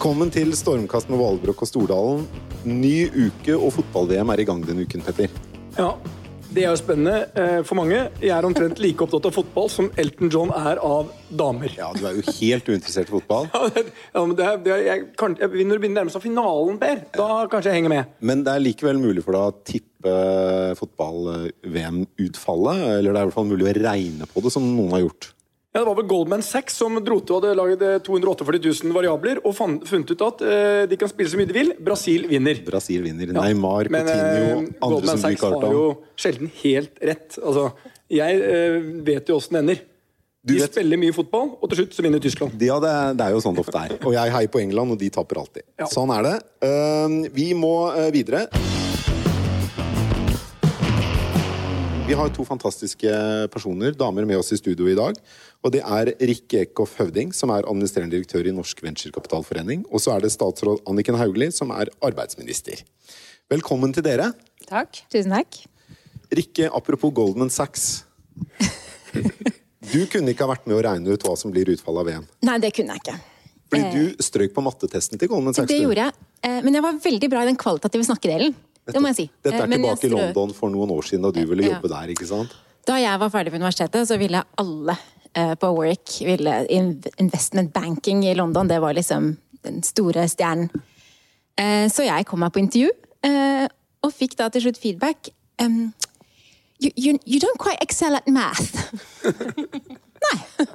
Velkommen til Stormkast med Valbrok og Stordalen. Ny uke og fotball-VM er i gang denne uken, Petter. Ja, det er jo spennende eh, for mange. Jeg er omtrent like opptatt av fotball som Elton John er av damer. Ja, Du er jo helt uinteressert i fotball. Ja, men det er, det er, jeg, kan, jeg, når du begynner å nærme seg finalen, Per, da kanskje jeg henger med. Men det er likevel mulig for deg å tippe fotball-VM-utfallet? Eller det er i hvert fall mulig å regne på det, som noen har gjort? Ja, Det var vel Goldman Sachs som dro til og hadde laget eh, 248 000 variabler og funnet ut at eh, de kan spille så mye de vil. Brasil vinner. Brasil vinner. Ja. Neymar, Men, Coutinho, eh, andre Goldman som Sachs har jo sjelden helt rett. Altså, jeg eh, vet jo åssen det ender. Du De spiller mye fotball, og til slutt så vinner Tyskland. Ja, det, er- det er jo sånn det ofte er. Og jeg heier på England, og de taper alltid. Ja. Sånn er det. Uh, vi må uh, videre. Vi har to fantastiske personer, damer, med oss i studio i dag. Og det er Rikke Eckhoff Høvding, som er administrerende direktør i Norsk Venturekapitalforening. Og så er det statsråd Anniken Hauglie, som er arbeidsminister. Velkommen til dere. Takk. Tusen takk. Rikke, apropos Goldman Sachs. Du kunne ikke ha vært med å regne ut hva som blir utfallet av VM. Nei, det kunne jeg ikke. Fordi du strøk på mattetesten til Goldman Sachs. Det gjorde jeg. Eh, Men jeg var veldig bra i den kvalitative snakkedelen. Det må jeg si. Dette Eh, er jeg tilbake i London for noen år siden, da du ville jobbe der, ikke sant? Da jeg var ferdig på universitetet, så ville alle eh, på Warwick ville Investment banking i London, det var liksom den store stjernen. Eh, Så jeg kom meg på intervju, eh, og fikk da til slutt feedback. Um, you, you, you don't quite excel at math. Nei.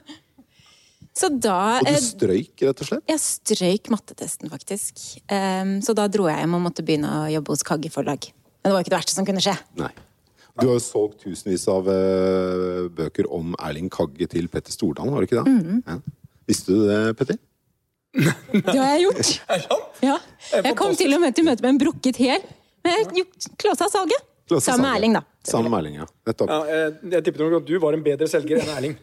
Så da Og eh, du strøyk, rett og slett? Jeg strøyk mattetesten, faktisk. Um, så da dro jeg hjem og måtte begynne å jobbe hos Kagge forlag. Men det var ikke det verste som kunne skje. Nei. Du har jo solgt tusenvis av uh, bøker om Erling Kagge til Petter Stordalen, har du ikke det? Mhm. Ja. Visste du det, Petter? Det har jeg gjort! Ja. Jeg kom til og med til møte med en brukket hæl. Men jeg klåsa salget. Sammen med. Erling, da. Sammen med Erling, ja. Nettopp. Ja, jeg, jeg tippet nok at du var en bedre selger enn Erling.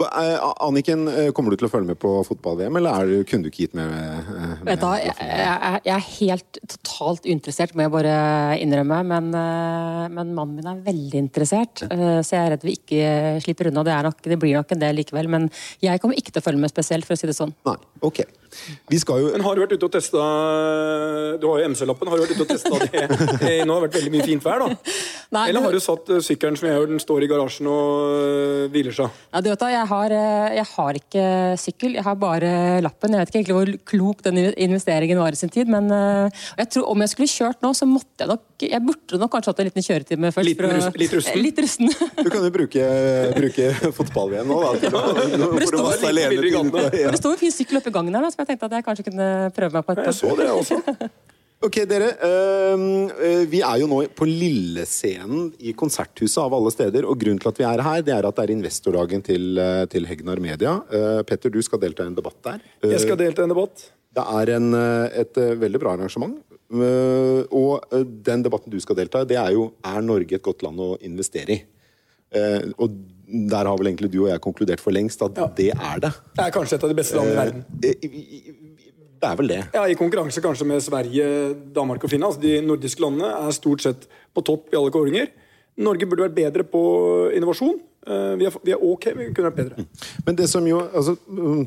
Eh, Anniken, eh, kommer du til å følge med på fotball-VM, eller er kunne du ikke gitt med, eh, Vet du jeg, jeg, jeg er helt totalt uinteressert, må jeg bare innrømme. Men, eh, men mannen min er veldig interessert, eh, så jeg er redd vi ikke slipper unna. Det, er nok, det blir nok en del likevel. Men jeg kommer ikke til å følge med spesielt, for å si det sånn. Nei, ok. Vi skal jo Men har du vært ute og testa Du har jo MC-lappen. Har du vært ute og testa det? Eh, Nå har det vært veldig mye fint vær, da. Nei, Eller har du satt sykkelen som jeg gjør, den står i garasjen og hviler seg? Ja, du vet da, jeg, har, jeg har ikke sykkel, jeg har bare lappen. Jeg vet ikke egentlig hvor klok den investeringen var i sin tid, men eh, jeg tror om jeg skulle kjørt nå, så måtte jeg nok Jeg burde nok kanskje hatt en liten kjøretime først. Litt, å- rus- litt rusten. Litt rusten. Du kan jo bruke, bruke fotball-VM nå, da. Å, for å står vasse alene ja. Det står en fin sykkel oppi gangen her, da, så jeg tenkte at jeg kanskje kunne prøve meg på et Jeg så det, også. Ok, dere. øh, vi er jo nå på Lillescenen i Konserthuset av alle steder. Og grunnen til at vi er her, det er at det er investordagen til, øh, til Hegnar Media. Uh, Petter, du skal delta i en debatt der. Jeg skal delta i en debatt. Det er en, øh, et øh, veldig bra arrangement. Uh, og den debatten du skal delta i, det er jo er Norge et godt land å investere i. Og der har vel egentlig du og jeg konkludert for lengst at det er det. Det er kanskje et av de beste landene i verden. Eh, Det er vel det. Ja, I konkurranse kanskje med Sverige, Danmark og Finland. Altså, de nordiske landene er stort sett på topp i alle kåringer. Norge burde vært bedre på innovasjon. Eh, Vi er, vi er ok, vi kunne vært bedre. Men det som jo altså, mm,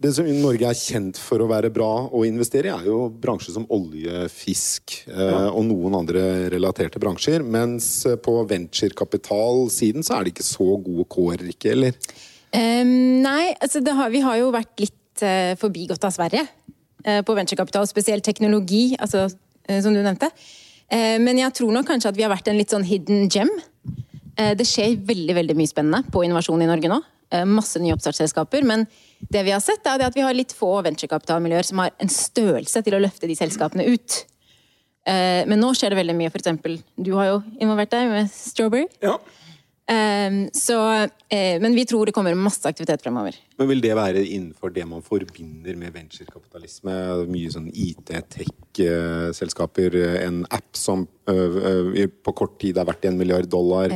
Det som Norge er kjent for å være bra å investere i, er jo bransjer som olje, fisk eh, og noen andre relaterte bransjer. Mens eh, på venturekapitalsiden så er det ikke så gode kår, ikke, eller? Um, nei, altså det har, vi har jo vært litt uh, forbigått av Sverige uh, på venturekapital, spesielt teknologi, altså, uh, som du nevnte. Eh, men jeg tror nok kanskje at vi har vært en litt sånn hidden gem. Eh, det skjer veldig veldig mye spennende på innovasjon i Norge nå. Eh, masse nye oppstartsselskaper. Men det vi har sett, er at vi har litt få venturekapitalmiljøer som har en størrelse til å løfte de selskapene ut. Eh, men nå skjer det veldig mye. For eksempel, du har jo involvert deg med Strawberry. Ja. Ehm, så, eh, men vi tror det kommer masse aktivitet fremover. Men vil det være innenfor det man forbinder med venturekapitalisme? Mye sånn IT-tech-selskaper, en app som på kort tid er verdt en milliard dollar?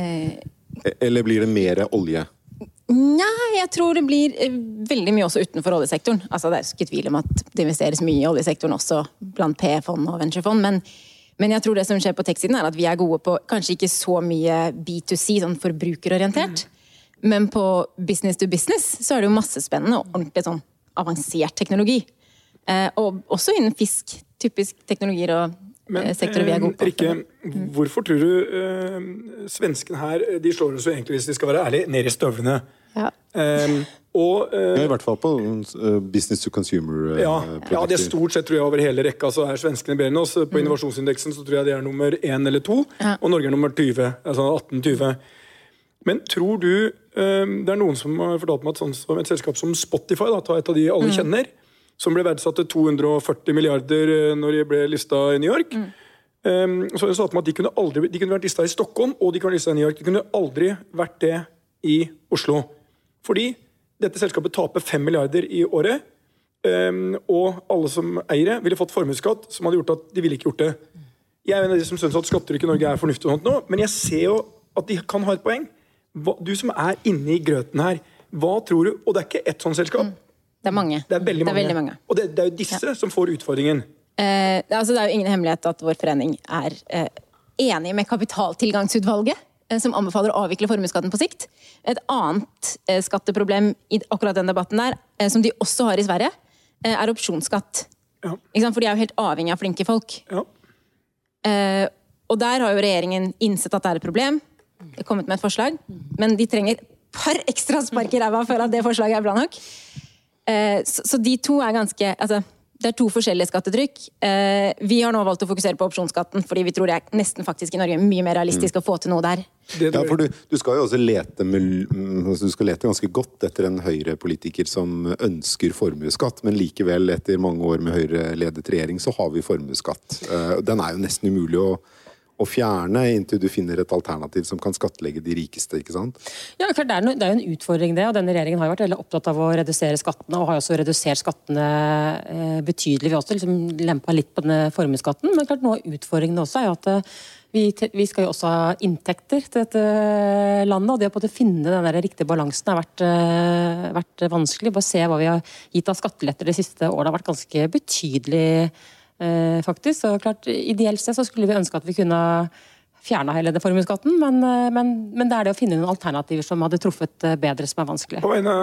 Eller blir det mer olje? Nei, jeg tror det blir eh, veldig mye også utenfor oljesektoren. Altså, det er ikke tvil om at det investeres mye i oljesektoren også blant P-fond og venturefond. Men, men jeg tror det som skjer på tech-siden, er at vi er gode på kanskje ikke så mye B2C, sånn forbrukerorientert. Men på business to business så er det jo masse spennende og ordentlig sånn avansert teknologi. Eh, og også innen fisk. Typisk teknologier og men, sektorer vi er gode på. Rikke, hvorfor tror du eh, svenskene her de slår oss jo egentlig, hvis de skal være ærlige, ned i støvlene? Ja. Um, og, uh, ja, I hvert fall på uh, business to consumer-produkter. ja, ja, det er stort sett tror jeg over hele rekka så er svenskene bedre enn oss. På mm. innovasjonsindeksen så tror jeg de er nummer én eller to, ja. og Norge er nummer 20. Altså 18-20. Men tror du Det er noen som har fortalt meg at sånn som et selskap som Spotify, da, ta et av de alle mm. kjenner, som ble verdsatt til 240 milliarder når de ble lista i New York. Mm. Så sa at de kunne, aldri, de kunne vært lista i Stockholm og de kunne vært lista i New York. De kunne aldri vært det i Oslo. Fordi dette selskapet taper 5 milliarder i året. Um, og alle som eier det, ville fått formuesskatt som hadde gjort at de ville ikke gjort det. Jeg er en av de som syns at skattetrykket i Norge er fornuftig, og sånt nå, men jeg ser jo at de kan ha et poeng. Du som er inne i grøten her, hva tror du Og det er ikke ett sånt selskap. Mm. Det er mange. Det er veldig mange. Det er veldig mange. Og det, det, er jo disse ja. som får utfordringen. Eh, altså det er jo ingen hemmelighet at vår forening er eh, enig med kapitaltilgangsutvalget som anbefaler å avvikle formuesskatten på sikt. Et annet eh, skatteproblem i akkurat den debatten der, eh, som de også har i Sverige, er opsjonsskatt. Ja. For de er jo helt avhengig av flinke folk. Ja. Og der har jo regjeringen innsett at det er et problem, kommet med et forslag, men de trenger et par ekstra spark i ræva for at det forslaget er bra nok. Så de to er ganske altså, det er to forskjellige skattetrykk. Eh, vi har nå valgt å fokusere på opsjonsskatten, fordi vi tror det er nesten faktisk i Norge mye mer realistisk mm. å få til noe der. Ja, for du, du, skal jo også lete, med, altså du skal lete ganske godt etter en Høyre-politiker som ønsker formuesskatt, men likevel, etter mange år med Høyre-ledet regjering, så har vi formuesskatt. Eh, den er jo nesten umulig å å fjerne inntil du finner et alternativ som kan skattlegge de rikeste. ikke sant? Ja, klart, det, er det jo en utfordring det, og denne regjeringen har jo vært veldig opptatt av å redusere skattene, og har også redusert skattene eh, betydelig. Vi har også liksom lempa litt på denne formuesskatten, men klart noe av utfordringene også er jo at eh, vi, vi, skal jo også ha inntekter til dette landet, og det å finne den der riktige balansen har vært, uh, vært vanskelig. Bare se hva vi har gitt av skatteletter de siste årene, har vært ganske betydelig Eh, faktisk. Så klart, Ideelt sett så skulle vi ønske at vi kunne fjerna hele det formuesskatten, men, eh, men, men, det er det å finne noen alternativer som hadde truffet eh, bedre, som er vanskelig. På vegne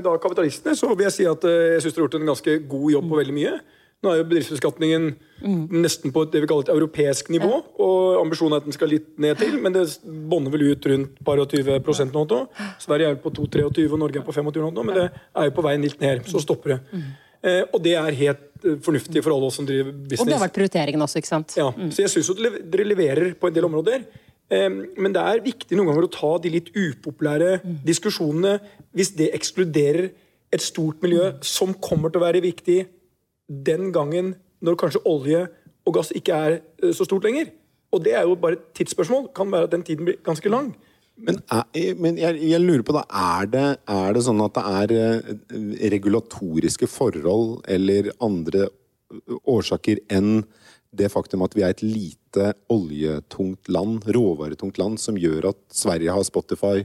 av kapitalistene så vil jeg si at jeg syns dere har gjort en ganske god jobb på veldig mye. Nå er jo bedriftsbeskatningen mm. nesten på det vi kaller et europeisk nivå. Ja. Og ambisjonen er at den skal litt ned til, men det bånder vel ut rundt par og 20 nå. Sverige er på 2-23, og Norge er på 25 nå, men det er jo på vei litt ned. Så stopper det. Mm. Eh, og det er helt eh, fornuftig for alle oss som driver business. Og det har vært prioriteringen også, ikke sant? Ja, mm. Så jeg syns dere leverer på en del områder. Eh, men det er viktig noen ganger å ta de litt upopulære mm. diskusjonene hvis det ekskluderer et stort miljø som kommer til å være viktig den gangen når kanskje olje og gass ikke er så stort lenger. Og det er jo bare et tidsspørsmål. Kan være at den tiden blir ganske lang. Men, er, men jeg, jeg, lurer på da, er det, er det sånn at det er eh, regulatoriske forhold eller andre årsaker enn det faktum at vi er et lite oljetungt land, råvaretungt land, som gjør at Sverige har Spotify,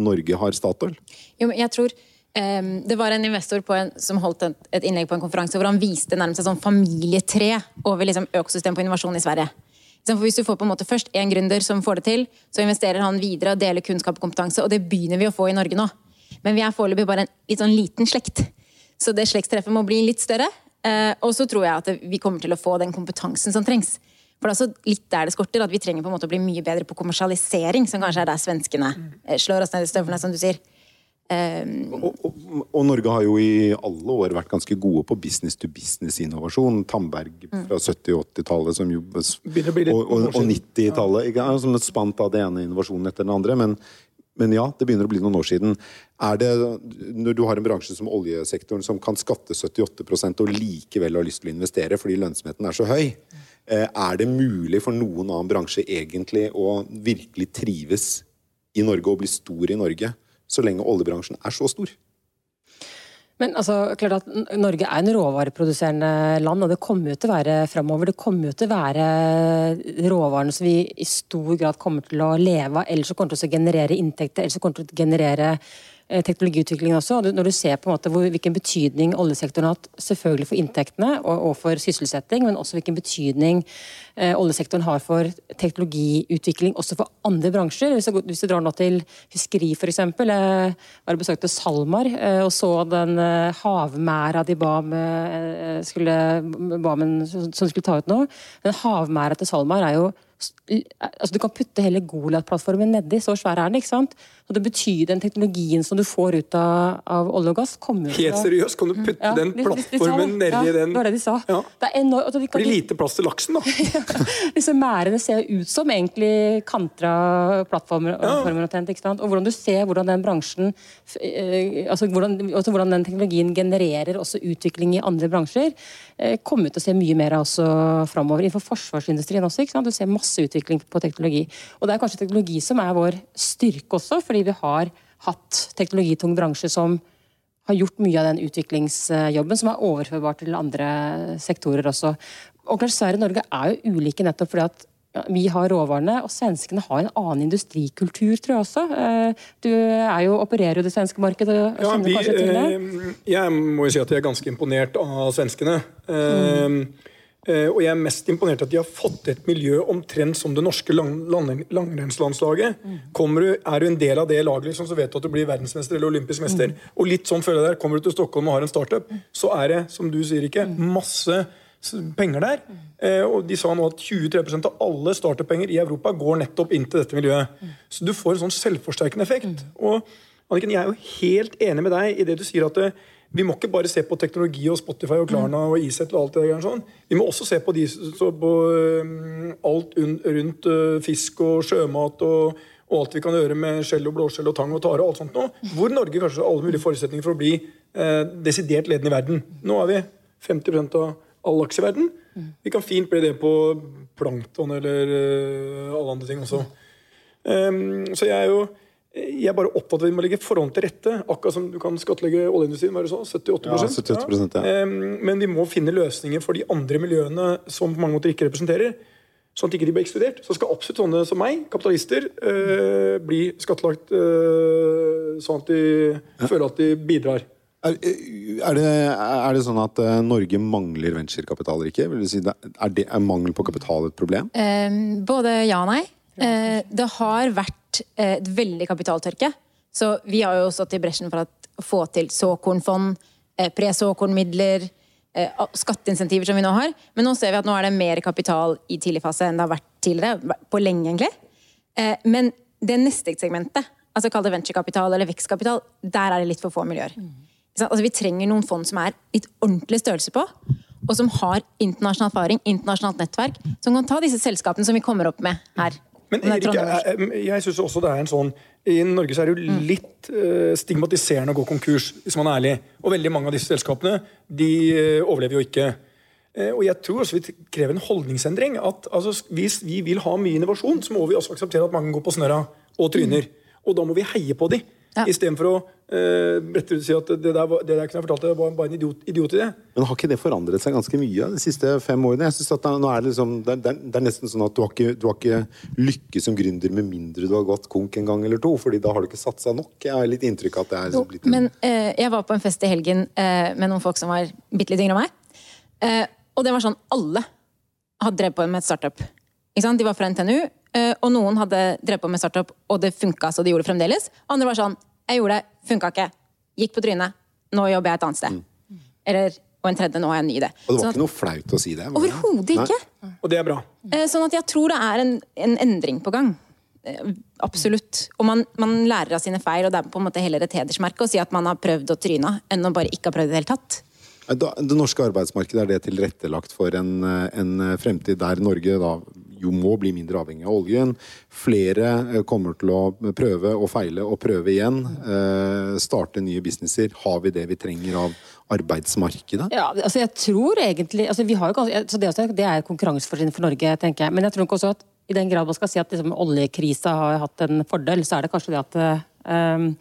Norge har Statoil? Jo, men jeg tror um, Det var en investor en, som holdt et, innlegg på en konferanse hvor han viste nærmest et sånn familietre over liksom, økosystem på innovasjon i Sverige. For Hvis du får på en måte først en gründer som får det til, så investerer han videre og deler kunnskap og kompetanse, og det begynner vi å få i Norge nå. Men vi er foreløpig bare en litt sånn liten slekt. Så det slektstreffet må bli litt større. Eh, og så tror jeg at vi kommer til å få den kompetansen som trengs. For det er også litt der det skorter, at vi trenger på en måte å bli mye bedre på kommersialisering, som kanskje er der svenskene eh, slår oss ned i støvlene, som du sier. Um, og, og, og, Norge har jo i alle år vært ganske gode på business to business-innovasjon. Tandberg mm. fra 70- og 80-tallet og, og, og 90-tallet. Som et spant av det ene innovasjonen etter den andre. Men, men, ja, det begynner å bli noen år siden. Er det, Når du har en bransje som oljesektoren som kan skatte 78% og likevel har lyst til å investere fordi lønnsomheten er så høy, eh, er det mulig for noen annen bransje egentlig å virkelig trives i Norge og bli stor i Norge? Så lenge oljebransjen er så stor. Men altså, klart at Norge er en råvareproduserende land, og det kommer jo til å være framover. Det kommer jo til å være råvarene som vi i stor grad kommer til å leve av, eller så kommer til å generere inntekter, eller så kommer til å generere teknologiutviklingen også. Når du ser på en måte hvor, hvilken betydning oljesektoren har hatt selvfølgelig for inntektene og, og for sysselsetting, men også hvilken betydning eh, oljesektoren har for teknologiutvikling også for andre bransjer. Hvis du, hvis du drar nå til fiskeri f.eks. Jeg var og besøkte SalMar eh, og så den eh, havmæra de ba, om, eh, skulle, ba med, som skulle ta ut nå. Den havmæra til SalMar er jo altså Du kan putte hele Goliat-plattformen nedi, så svær er den. ikke sant? Så det betyr Den teknologien som du får ut av, av olje og gass kommer Helt seriøst, kan du putte ja, den plattformen nedi ja, den Det var det de sa. Ja. Det er enormt, altså, de Blir lite plass til laksen, da. Disse merdene ser ut som egentlig kantra plattformer. Ja. ikke sant? Og hvordan du ser hvordan den bransjen eh, altså hvordan, altså hvordan den teknologien genererer også utvikling i andre bransjer, eh, kommer til å se mye mer av også framover. Innenfor forsvarsindustrien også. ikke sant? Du ser masse utvikling på teknologi. Og det er kanskje teknologi som er vår styrke også. fordi vi har hatt teknologitung bransje som har gjort mye av den utviklingsjobben, som er overførbar til andre sektorer også. Og klart Sverige og Norge er jo ulike nettopp fordi at vi har råvarene, og svenskene har en annen industrikultur, tror jeg også. Eh, du er jo, opererer jo det svenske markedet og ja, vi, kanskje til det? Eh, jeg må jo si at jeg er ganske imponert av svenskene. Mm. Eh, og jeg er mest imponert at de har fått et miljø omtrent som det norske lang, lang, langrennslandslaget. Kommer du, Er du en del av det laget, liksom, så vet du at du blir verdensmester eller olympisk mester. Mm. Og litt sånn føler jeg der, Kommer du til Stockholm og har en startup, så er det som du sier ikke, masse penger der. Eh, og De sa nå at 23% av alle startup-penger i Europa går nettopp inn til dette miljøet. Så du får en sånn selvforsterkende effekt. Og Anniken, Jeg er jo helt enig med deg i det du sier at det, vi må ikke bare se på teknologi og Spotify og Klarna og Iset og alt det der. sånn. Vi må også se på, de, på um, alt rundt fisk og sjømat og, og, alt vi kan gjøre med skjell og blåskjell og tang og tare og alt sånt nå. Hvor Norge kanskje har alle mulige forutsetninger for å bli eh, desidert ledende i verden. Nå er vi 50 av all laks i verden. Vi kan fint bli det på plankton eller uh, alle andre ting også. Um, så jeg er jo jeg er bare opptatt av at vi må legge forholdene til rette. Akkurat som du kan skattlegge oljeindustrien. Var det så? 78 ja, 78 ja. Men vi må finne løsninger for de andre miljøene som på mange måter ikke representerer. Sånn at ikke de blir ekskludert. Så skal absolutt sånne som meg, kapitalister, øh, bli skattlagt øh, sånn at de ja. føler at de bidrar. Er, er, det, er, det, sånn at uh, Norge mangler venturekapital eller ikke? Vil si det, er, det, er, mangel på kapital et problem? Eh, både ja og nei. Uh, det har vært Eh, et veldig kapitaltørke. Så vi har jo stått i bresjen for å få til såkornfond, eh, pre-såkornmidler, eh, skatteinsentiver som vi nå har. Men nå ser vi at nå er det mer kapital i tidlig fase enn det har vært tidligere. På lenge, egentlig. Men det neste segmentet, altså kall det venturekapital eller vekstkapital, der er det litt for få miljøer. Mm. Altså, vi trenger noen fond som er litt ordentlig størrelse på, og som har internasjonal erfaring, internasjonalt nettverk, som kan ta disse selskapene som vi kommer opp med her. Men Erik, jeg, jeg syns også det er en sånn I Norge så er det jo mm. litt uh, stigmatiserende å gå konkurs, hvis man er ærlig. Og veldig mange av disse selskapene de uh, overlever jo ikke. Uh, og jeg tror også vi krever en holdningsendring. at altså, Hvis vi vil ha mye innovasjon, så må vi også akseptere at mange går på snørra og tryner. Mm. Og da må vi heie på dem. Ja. Istedenfor å uh, brette ut og si at det der, det der kunne jeg fortalt deg, var bare en idiot, i det Men har ikke det forandret seg ganske mye de siste fem årene? Jeg synes at nå er det, liksom, det, er, det er nesten sånn at du har, ikke, du har ikke lykkes som gründer med mindre du har gått konk en gang eller to. fordi da har du ikke satsa nok. Jeg har litt inntrykk av at det er jo, blitt en... Men uh, jeg var på en fest i helgen uh, med noen folk som var bitte litt yngre enn meg. og det var sånn alle hadde drevet på med et startup. De var fra NTNU, og noen hadde drevet på med startup, og det funka, så de gjorde det fremdeles. Andre var sånn Jeg gjorde det, funka ikke. Gikk på trynet. Nå jobber jeg et annet sted. Mm. Eller, og en tredje, nå har jeg en ny idé. Og det var sånn ikke noe flaut å si det? Overhodet ikke. Og det er bra. Eh, sånn at jeg tror det er en, en endring på gang. Eh, absolutt. Og man, man, lærer av sine feil, og det er på en måte heller et hedersmerke å si at man har prøvd å tryne, enn å bare ikke ha prøvd i det hele tatt. Det norske arbeidsmarkedet, er det tilrettelagt for en, en fremtid der Norge da jo må bli mindre avhengig av oljen. Flere eh, kommer til å prøve og feile og prøve igjen. Eh, starte nye businesser. Har vi det vi trenger av arbeidsmarkedet? Ja, altså jeg tror egentlig altså vi har jo, altså det, det er konkurransefortrinn for Norge, tenker jeg. Men jeg tror ikke også at i den grad man skal si at liksom, oljekrisa har hatt en fordel, så er det kanskje det at um,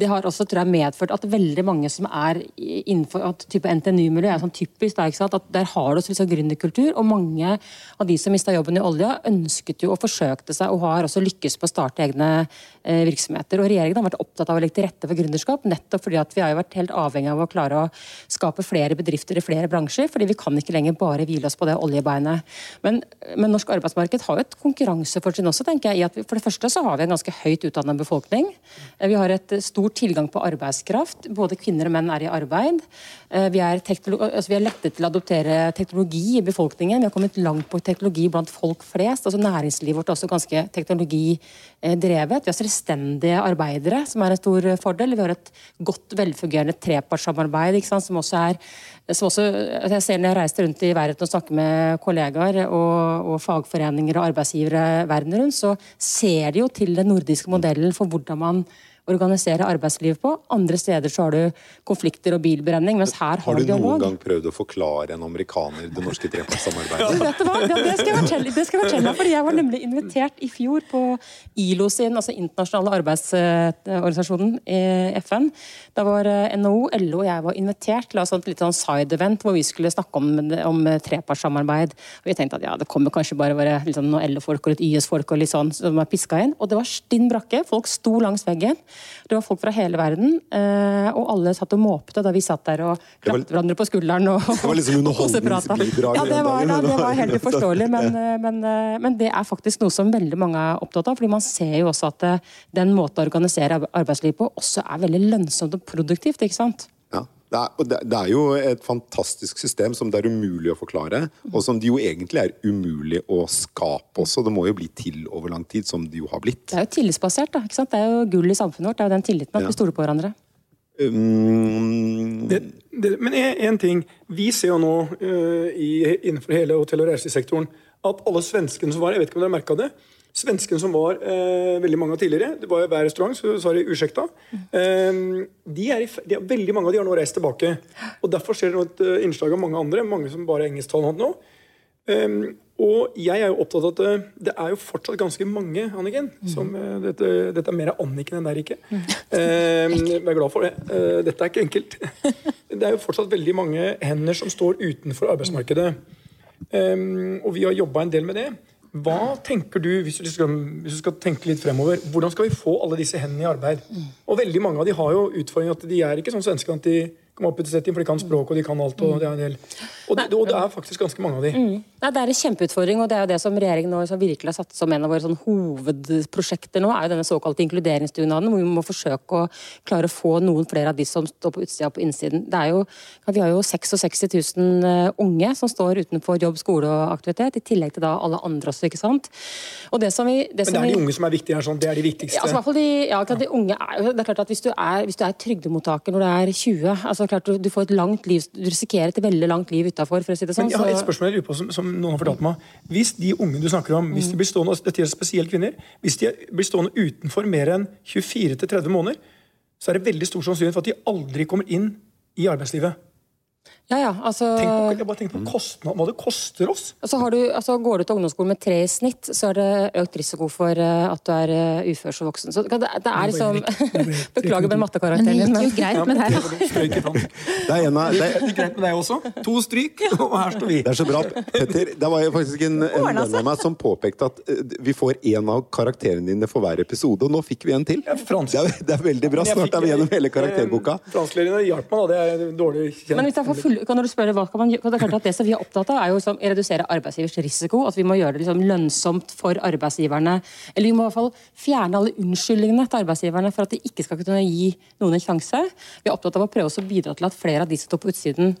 det har også tror jeg, medført at veldig mange som er innenfor at type NTNU-miljø, er sånn typisk der, ikke sant? at der har du liksom gründerkultur. Og mange av de som mista jobben i olja, ønsket jo og forsøkte seg og har også lykkes på å starte egne eh, virksomheter. Og Regjeringen har vært opptatt av å legge til rette for gründerskap, nettopp fordi at vi har jo vært helt avhengig av å klare å skape flere bedrifter i flere bransjer. fordi vi kan ikke lenger bare hvile oss på det oljebeinet. Men, men norsk arbeidsmarked har jo et konkurransefortrinn også, tenker jeg. i at vi, For det første så har vi en ganske høyt utdannet befolkning. Eh, vi har et stor tilgang på arbeidskraft. Både kvinner og menn er i arbeid. Eh, vi er, altså vi er lettet til å adoptere teknologi i befolkningen. Vi har kommet langt på teknologi blant folk flest. altså Næringslivet vårt er også ganske teknologidrevet. Vi har selvstendige arbeidere, som er en stor fordel. Vi har et godt velfungerende trepartssamarbeid, som også er som også, altså jeg ser Når jeg reiser rundt i verden og snakker med kollegaer og, og fagforeninger og arbeidsgivere verden rundt, så ser de jo til den nordiske modellen for hvordan man organisere arbeidslivet på. Andre steder så har du konflikter og bilbrenning, mens her har, du dialog. Har du noen gang prøvd å forklare en amerikaner det norske trepartssamarbeidet? Ja, det, det, skal jeg fortelle, det skal jeg fortelle fordi jeg var nemlig invitert i fjor på ILO sin, altså internasjonale arbeidsorganisasjonen i FN. Da var eh, NHO, LO og jeg var invitert til et litt sånn side-event hvor vi skulle snakke om, om trepartssamarbeid. Og vi tenkte at ja, det kommer kanskje bare være liksom, noen LO-folk og litt YS-folk og litt sånn som er piska inn. Og det var stinn brakke. Folk sto langs veggen. Det var folk fra hele verden, eh, og alle satt og måpte da vi satt der og klapte hverandre på skulderen. Og, det var liksom underholdningsbidrag? Ja, det var, da, det var helt uforståelig. Men, eh, men, eh, men, det er faktisk noe som veldig mange er opptatt av. fordi man ser jo også at den måten å organisere arbeidslivet på også er veldig lønnsomt og produktivt. ikke sant? Det er, det er, jo et fantastisk system som det er umulig å forklare, og som det jo egentlig er umulig å skape også. Det må jo bli til over lang tid, som det jo har blitt. Det er jo tillitsbasert. da, ikke sant? Det er jo gull i samfunnet vårt. Det er jo den tilliten at ja. vi stoler på hverandre. Um, det, det, men én ting. Vi ser jo nå uh, i, innenfor hele hotell- og reisesektoren at alle svenskene som var Jeg vet ikke om dere har merka det? Svenskene som var eh, veldig mange av tidligere, det var hver restaurant, så sa de 'ursäkta'. Eh, de i, de veldig mange av de har nå reist tilbake. og Derfor ser dere et uh, innslag av mange andre, mange som bare er engelsktalende nå. Um, og jeg er jo opptatt av at uh, det er jo fortsatt ganske mange, Anniken. Som, uh, dette, dette, er mer Anniken enn det er ikke. Um, vær glad for det. Uh, dette er ikke enkelt. det er jo fortsatt veldig mange hender som står utenfor arbeidsmarkedet. Um, og vi har jobba en del med det. Hva tenker du, hvis du, skal, hvis du, skal, tenke litt fremover, hvordan skal vi få alle disse hendene i arbeid? Og veldig mange av de har jo utfordringer at de er ikke sånn svenske at de kommer opp i setting, for de kan språk og de kan alt. Og det er, en del, og det, og det er faktisk ganske mange av de. Mm. Nei, det er en kjempeutfordring, og det er jo det som regjeringen nå virkelig har satt som en av våre sånn hovedprosjekter nå, er jo denne såkalte inkluderingsdugnaden, hvor vi må forsøke å klare å få noen flere av de som står på utsida på innsiden. Det er jo, Vi har jo 66 000 eh, unge som står utenfor jobb, skole og aktivitet, i tillegg til da alle andre også, ikke sant. Og det som vi, det Men det er de unge som er viktige her, sånn, det er de viktigste? Ja, altså, de, ja, de unge er, det er klart at hvis du er, hvis du er trygdemottaker når du er 20 altså klart du, du, får et langt liv, du risikerer et veldig langt liv utafor, for å si det sånn. Men jeg har et spørsmål jeg lurer på som, som, noen har fortalt meg. Hvis de unge du snakker om, hvis de blir stående, dette gjelder spesielt kvinner, hvis de blir stående utenfor mer enn 24-30 måneder, så er det veldig stor sannsynlighet for at de aldri kommer inn i arbeidslivet. Ja, ja, altså... Tenk på, jeg bare tenk på kostnad, hva det koster oss. Altså, du, altså, går du til ungdomsskolen med tre i snitt, så er det økt risiko for uh, at du er uh, ufør som voksen. Så det, det er liksom Beklager med mattekarakteren din. Men det gikk greit med deg. Det er en av det gikk greit med deg også. To stryk, og her står vi. Det er så bra. Petter, det var faktisk en, en venn av meg som påpekte at uh, vi får en av karakterene dine for hver episode, og nå fikk vi en til. Ja, det, er, det, er, veldig bra. Snart er vi gjennom hele karakterboka. Fransklærerne hjalp meg, da. Det er dårlig kjent. Men hvis jeg får full kan du spørre hva kan man gjøre? Det er klart at det som vi er opptatt av, er jo liksom å redusere arbeidsgivers risiko. At vi må gjøre det liksom lønnsomt for arbeidsgiverne. Eller vi må i hvert fall fjerne alle unnskyldningene til arbeidsgiverne for at de ikke skal kunne gi noen en sjanse. Vi er opptatt av å prøve å bidra til at flere av de som står på utsiden,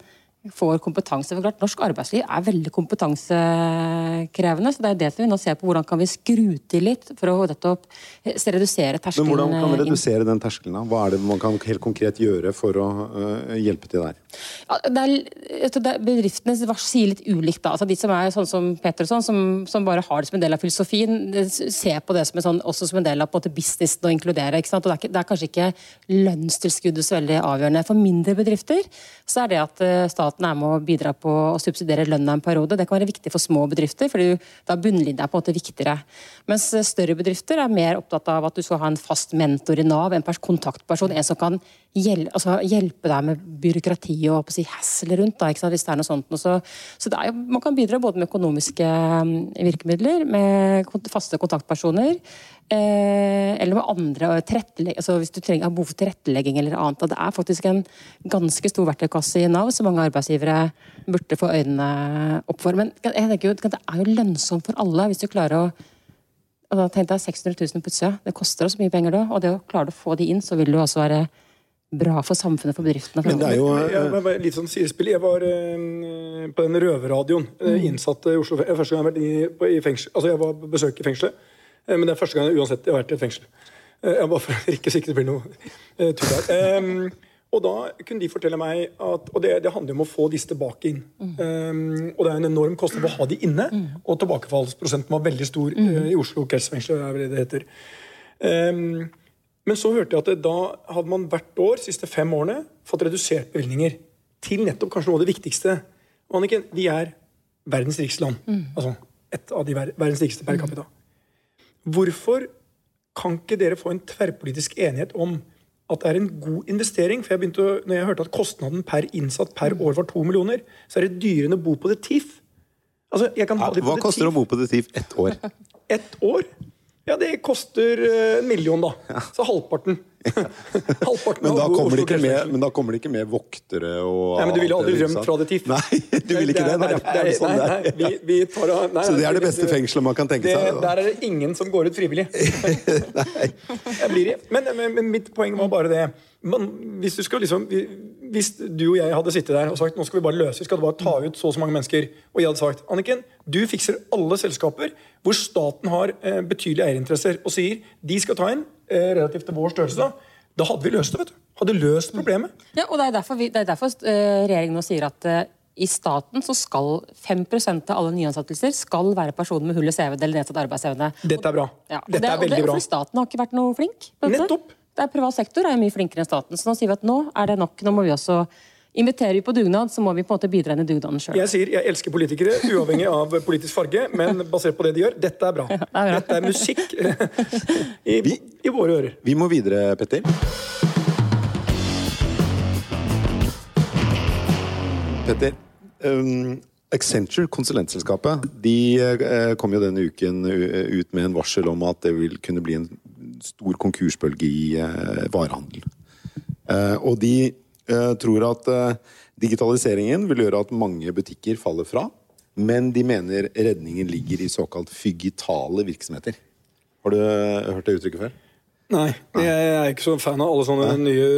får kompetanse. For klart, Norsk arbeidsliv er veldig kompetansekrevende. så det er det som vi nå ser på Hvordan kan vi skru til litt for å nettopp redusere terskelen? Men Hvordan kan vi redusere den terskelen? Hva er det man kan helt konkret gjøre for å uh, hjelpe til der? Ja, det er, det bedriftene sier litt ulikt. da. Altså de som er sånn som Peter, sånn, som, som, bare har det som en del av filosofien, ser på det som en, sånn, også som en del av på en businessen å inkludere. ikke sant? Og det er, det er, kanskje ikke lønnstilskuddet så veldig avgjørende. For mindre bedrifter så er det at eh, staten er med å bidra på å subsidiere lønna en periode. Det kan være viktig for små bedrifter, for da bunnlinja er på en måte viktigere. Mens eh, større bedrifter er mer opptatt av at du skal ha en fast mentor i Nav, en kontaktperson, en som kan hjelpe, altså, hjelpe deg med byråkrati og si, hassle rundt, da, hvis det er noe sånt. Så, så jo, man kan bidra både med økonomiske mm, virkemidler, med faste kontaktpersoner, eh, eller med andre altså, Hvis du trenger, har behov for tilrettelegging eller annet. Det er faktisk en ganske stor verktøykasse i Nav som mange arbeidsgivere burde få øynene opp for. Men jeg tenker jo, det er jo lønnsomt for alle hvis du klarer å og da tenkte jeg 600 000 plutselig. Det koster oss mye penger da. Og det å klare å få de inn, så vil det jo også være bra for samfunnet, for bedriftene. Men det er jo jeg, jeg, litt sånn sidespill. Jeg var uh, på den røverradioen. Uh, innsatt i Oslo. Første gang jeg har vært i, i fengsel. Altså, jeg var på besøk i fengselet. Uh, men det er første gang uansett jeg har vært i et fengsel. jeg bare for ikke sikkert det blir noe uh, tull. Um, og da kunne de fortelle meg at Og det, det handler om å få disse tilbake inn. Mm. Um, og det er en enorm kostnad å ha de inne. Mm. Og tilbakefallsprosenten var veldig stor mm. i Oslo kretsfengsel, er det det heter. Um, men så hørte jeg at da hadde man hvert år de siste fem årene fått redusert bevilgninger til nettopp kanskje noe av det viktigste. Og Anniken, vi er verdens rikeste land. Mm. Altså et av de verdens rikeste per capita. Hvorfor kan ikke dere få en tverrpolitisk enighet om at det er en god investering? For jeg begynte å, når jeg hørte at kostnaden per innsatt per år var to millioner, så er det dyrere å bo på det TIF. Altså, Hva koster det å bo på det TIF ett år? Ett år? Ja, det koster eh, en million, da. Så halvparten. men, da kommer det ikke med, men da kommer det ikke med voktere og Nei, men Du ville aldri rømt fra det Tiff. Nei, du vil ikke det? Nei, nei, sånn nei, nei, vi, vi tar, nei Så det er det beste fengselet man kan tenke det, seg? Der er det ingen som går ut frivillig. nei. Men, men, men, mitt poeng var bare det. Man, hvis du liksom hvis du og jeg hadde sittet der og sagt nå skal vi bare løse, vi skal bare ta ut så og så mange mennesker, og jeg hadde sagt Anniken, du fikser alle selskaper hvor staten har eh, betydelige eierinteresser, og sier de skal ta inn eh, relativt til vår størrelse, da hadde vi løst det. vet du. Hadde løst problemet. Ja, og Det er derfor, vi, det er derfor uh, regjeringen nå sier at uh, i staten så skal 5% av alle nyansettelser skal være personer med hull i CV eller nedsatt arbeidsevne. Dette er bra. Ja, dette det, er veldig bra. For staten har ikke vært noe flink. Nettopp. Det er Privat sektor er mye flinkere enn staten. Så nå sier vi at nå er det nok. Nå må vi også Inviterer vi på dugnad, så må vi på en måte bidra inn i dugnaden sjøl. Jeg sier jeg elsker politikere, uavhengig av politisk farge, men basert på det de gjør, dette er bra. Ja, det er bra. Dette er musikk i, vi, i, våre ører. Vi må videre, Petter. Petter, um, Accenture, konsulentselskapet, de uh, kom jo denne uken ut med en varsel om at det vil kunne bli en stor konkursbølge i uh, varehandel. Uh, og de uh, tror at digitaliseringen vil gjøre at mange butikker faller fra. Men de mener redningen ligger i såkalt fygitale virksomheter. Har du hørt det uttrykket før? Nei, jeg er ikke så fan av alle sånne nye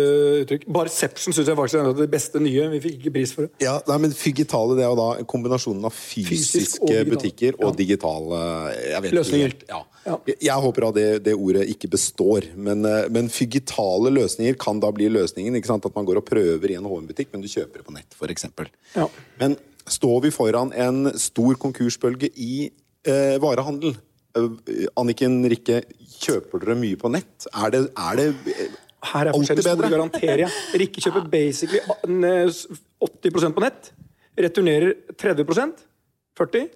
uttrykk. Barception syns jeg faktisk er det beste nye. Vi fikk ikke pris for det. Ja, nei, men Fugitale det er jo da kombinasjonen av fysiske Fysisk og butikker og digitale Løsninger. ja. Ja. Jeg håper at det, det, ordet ikke består. Men, eh, men, fygitale løsninger kan da bli løsningen. At man går og prøver i en HM-butikk, men du kjøper det på nett, f.eks. Ja. Men står vi foran en stor konkursbølge i eh, varehandel? Eh, Anniken Rikke, kjøper dere mye på nett? Er det, er det eh, Her er alltid bedre? garanterer jeg. Rikke kjøper basically 80% på nett. Returnerer 30% 40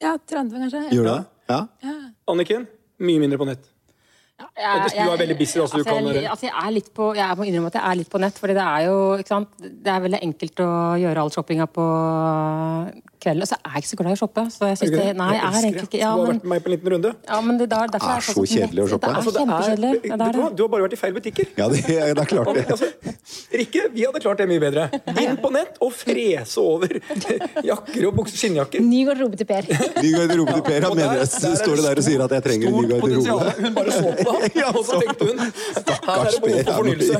Ja, 30 kanskje. Gjør det? Ja. ja. Anniken, mye mindre på nett. Ja, jeg, jeg, du er veldig busy. Altså, altså, jeg, altså, jeg, er litt på, jeg må innrømme at jeg er litt på nett. fordi det er jo ikke sant? Det er veldig enkelt å gjøre all shoppinga på kvelden. Og så er jeg ikke så glad i å shoppe. Så jeg synes det, nei, jeg er egentlig ikke ja, Du har vært med meg på en liten runde. Ja, men det, der, derfor er så kjedelig å shoppe. Det er altså, kjempekjedelig. Ja, du, du, har bare vært i feil butikker. Ja, det, det er klart det. Altså, Rikke, vi hadde klart det mye bedre. Inn på nett og frese over jakker og bukser, skinnjakker. Ny garderobe til Per. Ny garderobe til Per. Han mener jeg står det der og sier at jeg trenger en ny garderobe. Hun bare så på det, og så tenkte hun her er det behov for fornyelse.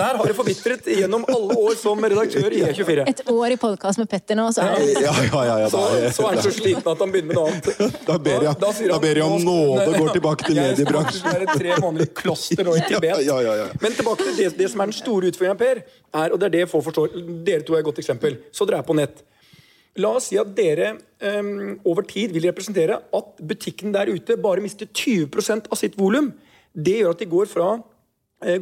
Der har det forbitret gjennom alle år som redaktør i E24. Et år i podkast med Petter nå, så er det Ja, ja, ja, ja, så, så er han så sliten at han begynner med noe annet. Da ber jeg- da, da ber jeg om «Nå skal- nåde og går tilbake til Jeg skal mediebransjen». faktisk være tre måneder i kloster nå i Tibet. Ja, ja, ja, ja. Men tilbake til det, det som er den store utfordringen, Per, er, og det er det få forstår Dere to er et godt eksempel. Så dere er på nett. La oss si at dere um, over tid vil representere at butikken der ute bare mister 20% av sitt volum. Det gjør at de går fra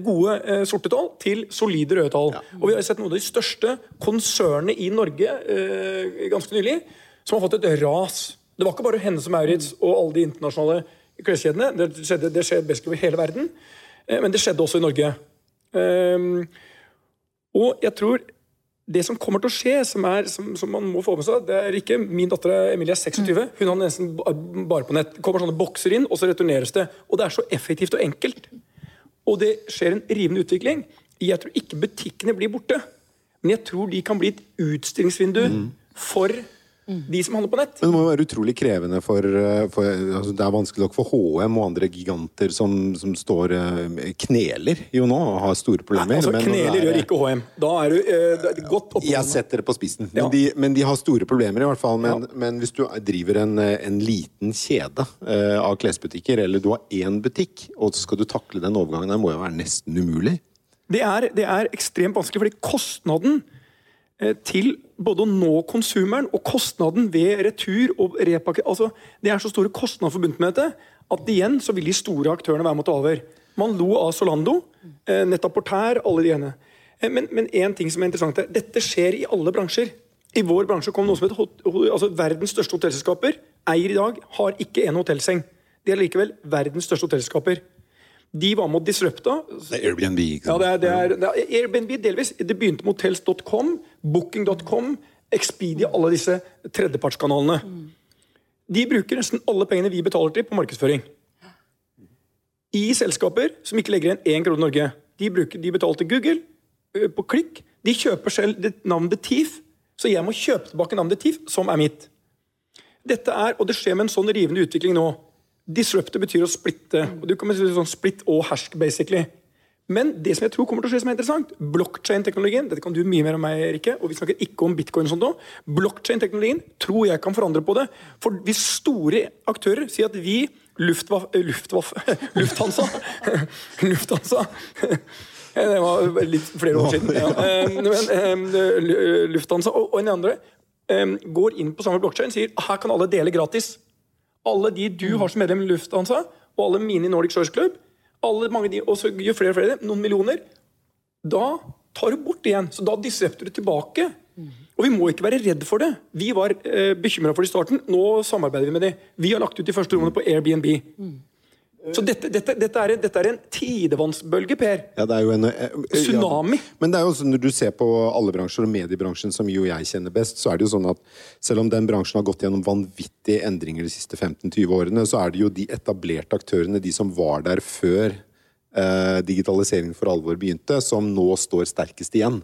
gode eh, sorte tall til solide røde tall. Og vi har sett noen av de største konsernene i Norge eh, ganske nylig som har fått et ras. Det var ikke bare Hennes og Maurits og alle de internasjonale kleskjedene. Det skjedde, det skjedde best over hele verden. Eh, men det skjedde også i Norge. Ehm, og jeg tror det som kommer til å skje, som, er, som, som man må få med seg det er ikke, Min datter er- Emilie er 26. Hun har nesten bare på nett. Kommer sånne bokser inn, og så returneres det. Og det er så effektivt og enkelt. Og det skjer en rivende utvikling. Jeg tror ikke butikkene blir borte. Men jeg tror de kan bli et utstillingsvindu for de som handler på nett. Men det må jo være utrolig krevende for, eh, for altså Det er vanskelig nok for HM og andre giganter som, som står eh, kneler jo nå og har store problemer. Altså, Kneler er- gjør ikke HM. Da er du eh, godt oppe. Jeg setter det på spissen. Ja. Men, de, men de har store problemer, i hvert fall. Men, men hvis du driver en, eh, en liten kjede eh, av klesbutikker, eller du har én butikk, og så skal du takle den overgangen det må jo være nesten umulig. Det er, det er ekstremt vanskelig, fordi kostnaden eh, til både å nå konsumeren og kostnaden ved retur og repakke altså, Det er så store kostnader forbundet med dette at igjen så vil de store aktørene være ta over. Man lo av Solando, eh, Netaportær, alle de ene. Eh, Men, men en ting som er interessant er, dette skjer i alle bransjer. I vår bransje kom noe som heter altså Verdens største hotellselskaper eier i dag har ikke en hotellseng. De er likevel verdens største hotellselskaper. De var med å disrupte. Det er Airbnb, ikke Ja, sant? det er, det er, det er Airbnb delvis. Det begynte med hotels.com, booking.com, Expedia, alle disse tredjepartskanalene. De bruker nesten alle pengene vi betaler til, på markedsføring. I selskaper som ikke legger igjen én krone i Norge. De, bruker, de betaler til Google, på klikk. De kjøper selv navnet TIF, så jeg må kjøpe tilbake navnet TIF, som er mitt. Dette er, og det skjer med en sånn rivende utvikling nå. Disrupte betyr å splitte. og du kan si sånn Splitt og hersk, basically. Men det som jeg tror kommer til å skje som er interessant, blockchain-teknologien Dette kan du mye mer om meg, Rikke, og vi snakker ikke om bitcoin og sånt nå. Blockchain-teknologien tror jeg kan forandre på det. For hvis store aktører sier at vi, Luftwaffe, eh, Luftwaffe Lufthansa Lufthansa Det var litt flere år siden. Ja. Eh, eh, Lufthansa og en andre eh, går inn på samme blockchain og sier her kan alle dele gratis. Alle de du har som medlem i Lufthansa, og alle mine i Nordic Choice Club, alle mange de, og så gjør flere og flere noen millioner, da tar du bort det igjen. Så da disrupter du tilbake. Og vi må ikke være redd for det. Vi var eh, bekymra for det i starten. Nå samarbeider vi med de. Vi har lagt ut de første rommene på Airbnb. Så dette, dette, dette, er, en- dette er en tidevannsbølge, Per. Ja, det er jo en eh, Tsunami. Ja. Men det er jo også, når du ser på alle bransjer, og mediebransjen, som jo jeg kjenner best, så er det jo sånn at selv om den bransjen har gått gjennom vanvittige endringer de siste 15-20 årene, så er det jo de etablerte aktørene, de som var der før eh, digitaliseringen for alvor begynte, som nå står sterkest igjen.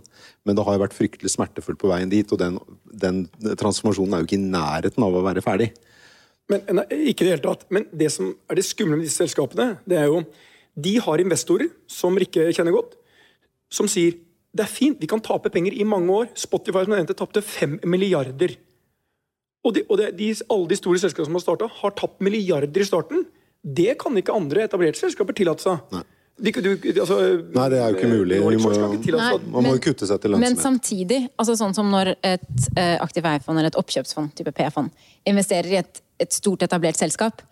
Men det har jo vært fryktelig smertefullt på veien dit, og den, den transformasjonen er jo ikke i nærheten av å være ferdig. Men, nei, ikke i det hele tatt. Men det som er det skumle med disse selskapene, det er jo De har investorer som Rikke kjenner godt, som sier det er fint, vi kan tape penger i mange år. Spotify som jeg nevnte, tapte fem milliarder. Og, de, og de, de, alle de store selskapene som har starta, har tapt milliarder i starten. Det kan ikke andre etablerte selskaper tillate seg. De, du, altså, Nei, det er jo ikke mulig. Vi må Nei. Man må jo kutte seg til Men samtidig, altså sånn som når et uh, aktiv eierfond eller et oppkjøpsfond, type P-fond, investerer i et, et stort etablert selskap,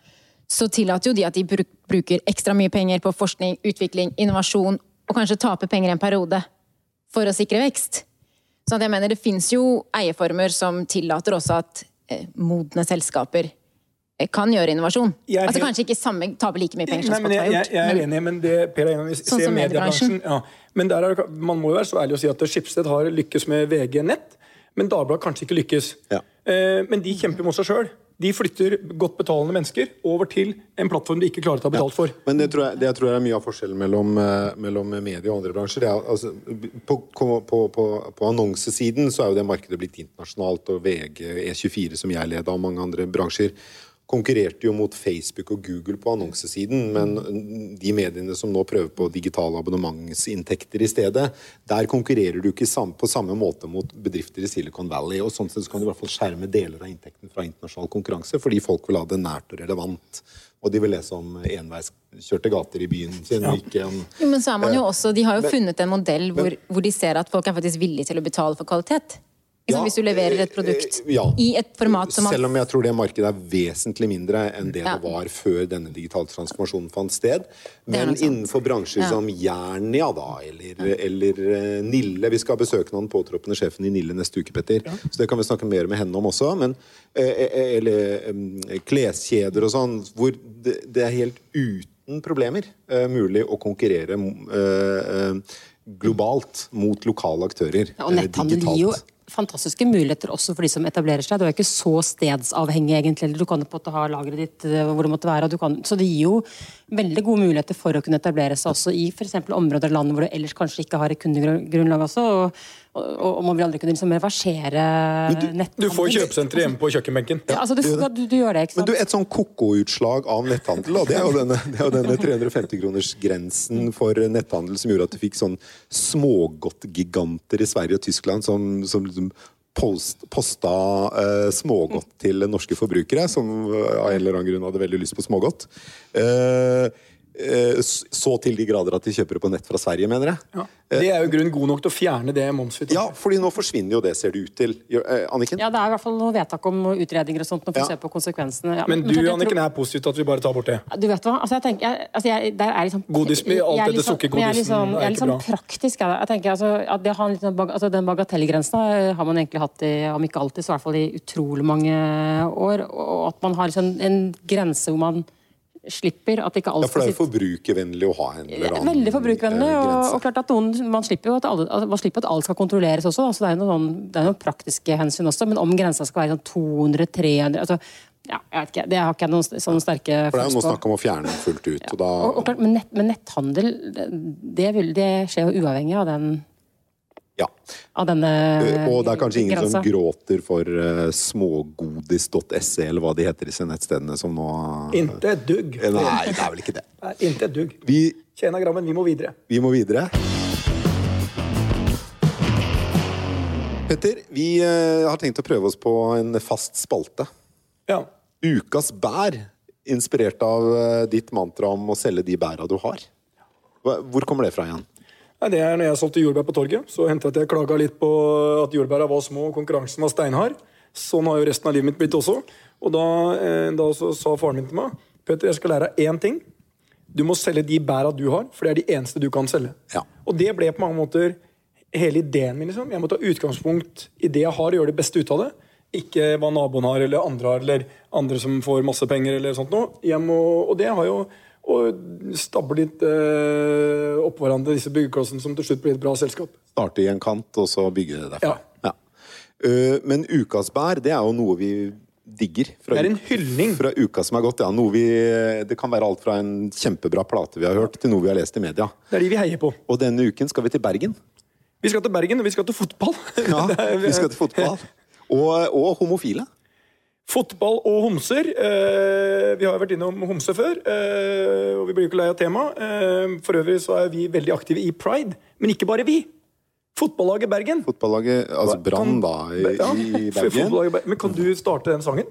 så tillater jo de at de bruk, bruker ekstra mye penger på forskning, utvikling, innovasjon, og kanskje taper penger en periode for å sikre vekst. Så at jeg mener det fins jo eierformer som tillater også at eh, modne selskaper kan gjøre innovasjon. Jeg er Altså kanskje ikke samme, taper like mye penger som Spotify har gjort. jeg er men- enig, men det Per er enig i. Sånn som mediebransjen. mediebransjen. Ja. Men der er, man må jo være så ærlig å si at Skipsted har lykkes med VG Nett, men Dagbladet kanskje ikke lykkes. Ja. Eh, men de kjemper mot seg sjøl. De flytter godt betalende mennesker over til en plattform de ikke klarer å ta betalt for. Men det tror jeg, det tror jeg er mye av forskjellen mellom, eh, mellom medie og andre bransjer. Det er, altså, på, på, på, på, på annonsesiden så er jo det markedet blitt internasjonalt, og VG, E24, som jeg leder, og mange andre bransjer, konkurrerte jo mot Facebook og Google på annonsesiden, men de mediene som nå prøver på digitale abonnementsinntekter i stedet, der konkurrerer du ikke på samme måte mot bedrifter i Silicon Valley. og sånn sett så kan du i hvert fall skjerme deler av inntekten fra internasjonal konkurranse, fordi folk vil ha det nært og relevant. Og de vil lese om enveiskjørte gater i byen sin. Ja. Ikke en, jo, men så er man jo også, De har jo funnet en modell hvor, hvor de ser at folk er faktisk villige til å betale for kvalitet. Ja, hvis du leverer et produkt eh, ja. i et format som Selv om jeg tror det markedet er vesentlig mindre enn det ja. det var før denne digitale transformasjonen fant sted. Men innenfor bransjer som Jernia da, eller, eller, eh, Nille Vi skal besøke noen påtroppende sjefen i Nille neste uke, Petter. Så det kan vi snakke mer med henne om også. Men, eh, eller kleskjeder og sånn, hvor det, det, er helt uten problemer mulig å konkurrere globalt mot lokale aktører. Ja, og netthandel gir jo fantastiske muligheter også for de som etablerer seg. Du er ikke så stedsavhengig, egentlig. Du kan på en ha lageret ditt eh, hvor det måtte være. Kan, så det gir jo veldig gode muligheter for å kunne etablere seg også i f.eks. områder av landet hvor du ellers kanskje ikke har et kundegrunnlag også. Og, og, og, man vil aldri kunne liksom reversere netthandel. Du får kjøpesenteret hjemme på kjøkkenbenken. Ja, altså du, du, du, gjør det, ikke sant? Men du, Et sånn ko-ko-utslag av netthandel, og det er jo denne, det denne 350-kronersgrensen for netthandel som gjorde at du fikk sånn smågodtgiganter i Sverige og Tyskland som, som liksom post, posta eh, smågodt til norske forbrukere, som av en eller annen grunn hadde veldig lyst på smågodt. Eh, så til de grader at de kjøper det på nett fra Sverige, mener jeg. Ja. Det er jo grunn god nok til å fjerne det momsfritaket. Ja, fordi nå forsvinner jo det, ser det ut til. Eh, Anniken? Ja, det er i hvert fall noe vedtak om utredninger og sånt. Når vi ja. ser på konsekvensene. Ja, men du, men, Anniken, er positiv til at vi bare tar bort det? Du vet hva, altså jeg tenker, jeg, altså jeg, der er liksom Godis med alt dette liksom, sukkergodisen er, liksom, er, er litt sånn praktisk. Jeg, jeg tenker altså, at det har liksom, altså, Den bagatellgrensen har man egentlig hatt i, om ikke alltid, så i hvert fall i utrolig mange år. Og at man har liksom en grense hvor man slipper at ikke alt ja, For det er jo forbrukervennlig å ha en eller annen Veldig forbrukervennlig. Og, og, klart at noen, Man slipper jo at, alle, man slipper at alt skal kontrolleres også. Da, så Det er noen, det er noen praktiske hensyn også. Men om grensa skal være sånn 200-300 altså, ja, jeg vet ikke, Det har ikke jeg noen sånne sterke For Det er jo noe snakk om å fjerne den fullt ut. Ja. Og da... og, og klart, men, nett, men, netthandel det, vil, det skjer jo uavhengig av den ja. Av denne grensa. Og det er kanskje ingen grensa. som gråter for uh, smågodis.se, eller hva de heter, disse nettstedene som nå Intet dugg. Nei, det er vel ikke det. Intet dugg. Vi, Tjena grammen, vi må videre. Vi må videre. Petter, vi uh, har tenkt å prøve oss på en fast spalte. Ja. Ukas bær, inspirert av ditt mantra om å selge de bæra du har. Hvor kommer det fra igjen? Nei, det er når jeg solgte jordbær på torget. Så hendte det at jeg klaga litt på at jordbæra var små og konkurransen var steinhard. Sånn har jo resten av livet mitt blitt også. Og da, eh, da sa faren min til meg Peter, jeg skal lære deg én ting. Du må selge de bæra du har, for det er de eneste du kan selge. Ja. Og det ble på mange måter hele ideen min. liksom. Jeg må ta utgangspunkt i det jeg har, og gjøre det beste ut av det. Ikke hva naboen har, eller andre har, eller andre som får masse penger. eller sånt noe. Og det har jo og stabler litt eh, oppå hverandre, disse byggeklossene, som til slutt blir et bra selskap. Starte i en kant, og så bygge det derfra. Ja. ja. Uh, men ukas bær, det er jo noe vi digger. Fra, det er en hyldning. Fra uka som er gått, ja. Vi, det kan være alt fra en kjempebra plate vi har hørt, til noe vi har lest i media. Det er de vi heier på. Og denne uken skal vi til Bergen. Vi skal til Bergen, og vi skal til fotball. ja, vi skal til fotball. Og, og homofile. Fotball og homser. Eh, vi har vært innom homse før, eh, og vi blir jo ikke lei av temaet. Eh, for øvrig så er vi veldig aktive i pride, men ikke bare vi. Fotballaget Bergen. Fotballaget, Altså Brann, da, i, ja, i Bergen. Men kan du starte den sangen?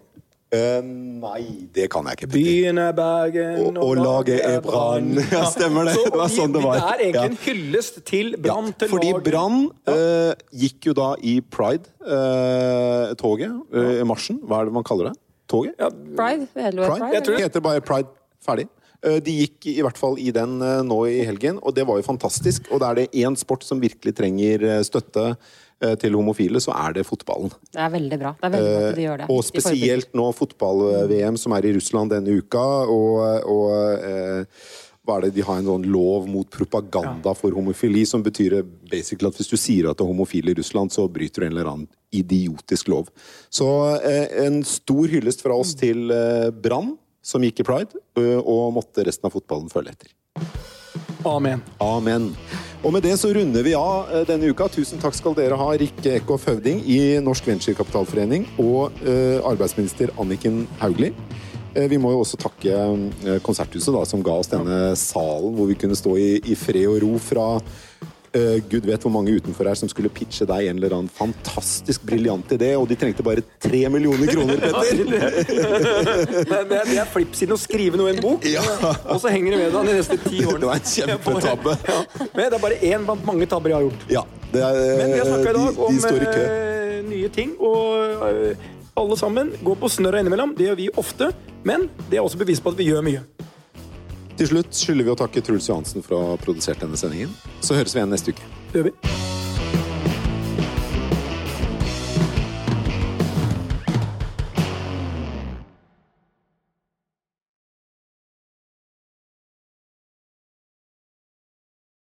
Uh, nei, det kan jeg ikke. Byen er Bergen, og, og laget er Brann. Ja, stemmer det. det var sånn det var. Det er egentlig en hyllest til Brann. Ja, fordi Brann uh, gikk jo da i Pride-toget. Uh, marsjen. Hva er det man kaller det? Toget? Ja. Pride. Pride. Pride. Jeg tror det heter bare Pride. Ferdig. De gikk i hvert fall i den nå i helgen, og det var jo fantastisk. Og da er det én sport som virkelig trenger støtte Eh, til homofile, så er det fotballen. Det er veldig bra. Det er veldig bra at de gjør det. Eh, og spesielt nå fotball-VM som er i Russland denne uka. og, og eh, hva er det, De har en sånn lov mot propaganda for homofili, som betyr basically at hvis du sier at du er homofil i Russland, så bryter du en eller annen idiotisk lov. Så eh, en stor hyllest fra oss til eh, Brann, som gikk i pride, og måtte resten av fotballen følge etter. Amen. Amen. Og med det så runder vi av eh, denne uka. Tusen takk skal dere ha, Rikke Eckhoff Høvding i Norsk Venturekapitalforening og uh, arbeidsminister Anniken Hauglie. Eh, vi må jo også takke eh, Konserthuset, da, som ga oss denne salen hvor vi kunne stå i, i fred og ro fra uh, Gud vet hvor mange utenfor her som skulle pitche deg en eller annen fantastisk briljant idé, og de trengte bare tre millioner kroner, Petter! det, er, det er flippsiden å skrive noe i en bok, Ja. og så henger det med deg de neste ti årene. Det var en kjempetabbe. Ja. Men det er bare én blant mange tabber jeg har gjort. Ja, det er, Men vi har snakka i de, dag om de kø. eh, nye ting, og uh, alle sammen går på snørra innimellom. Det gjør vi ofte, men det er også bevis på at vi gjør mye. Til slutt skylder vi å takke Truls Johansen for å ha produsert denne sendingen. Så høres vi igjen neste uke. Det gjør vi.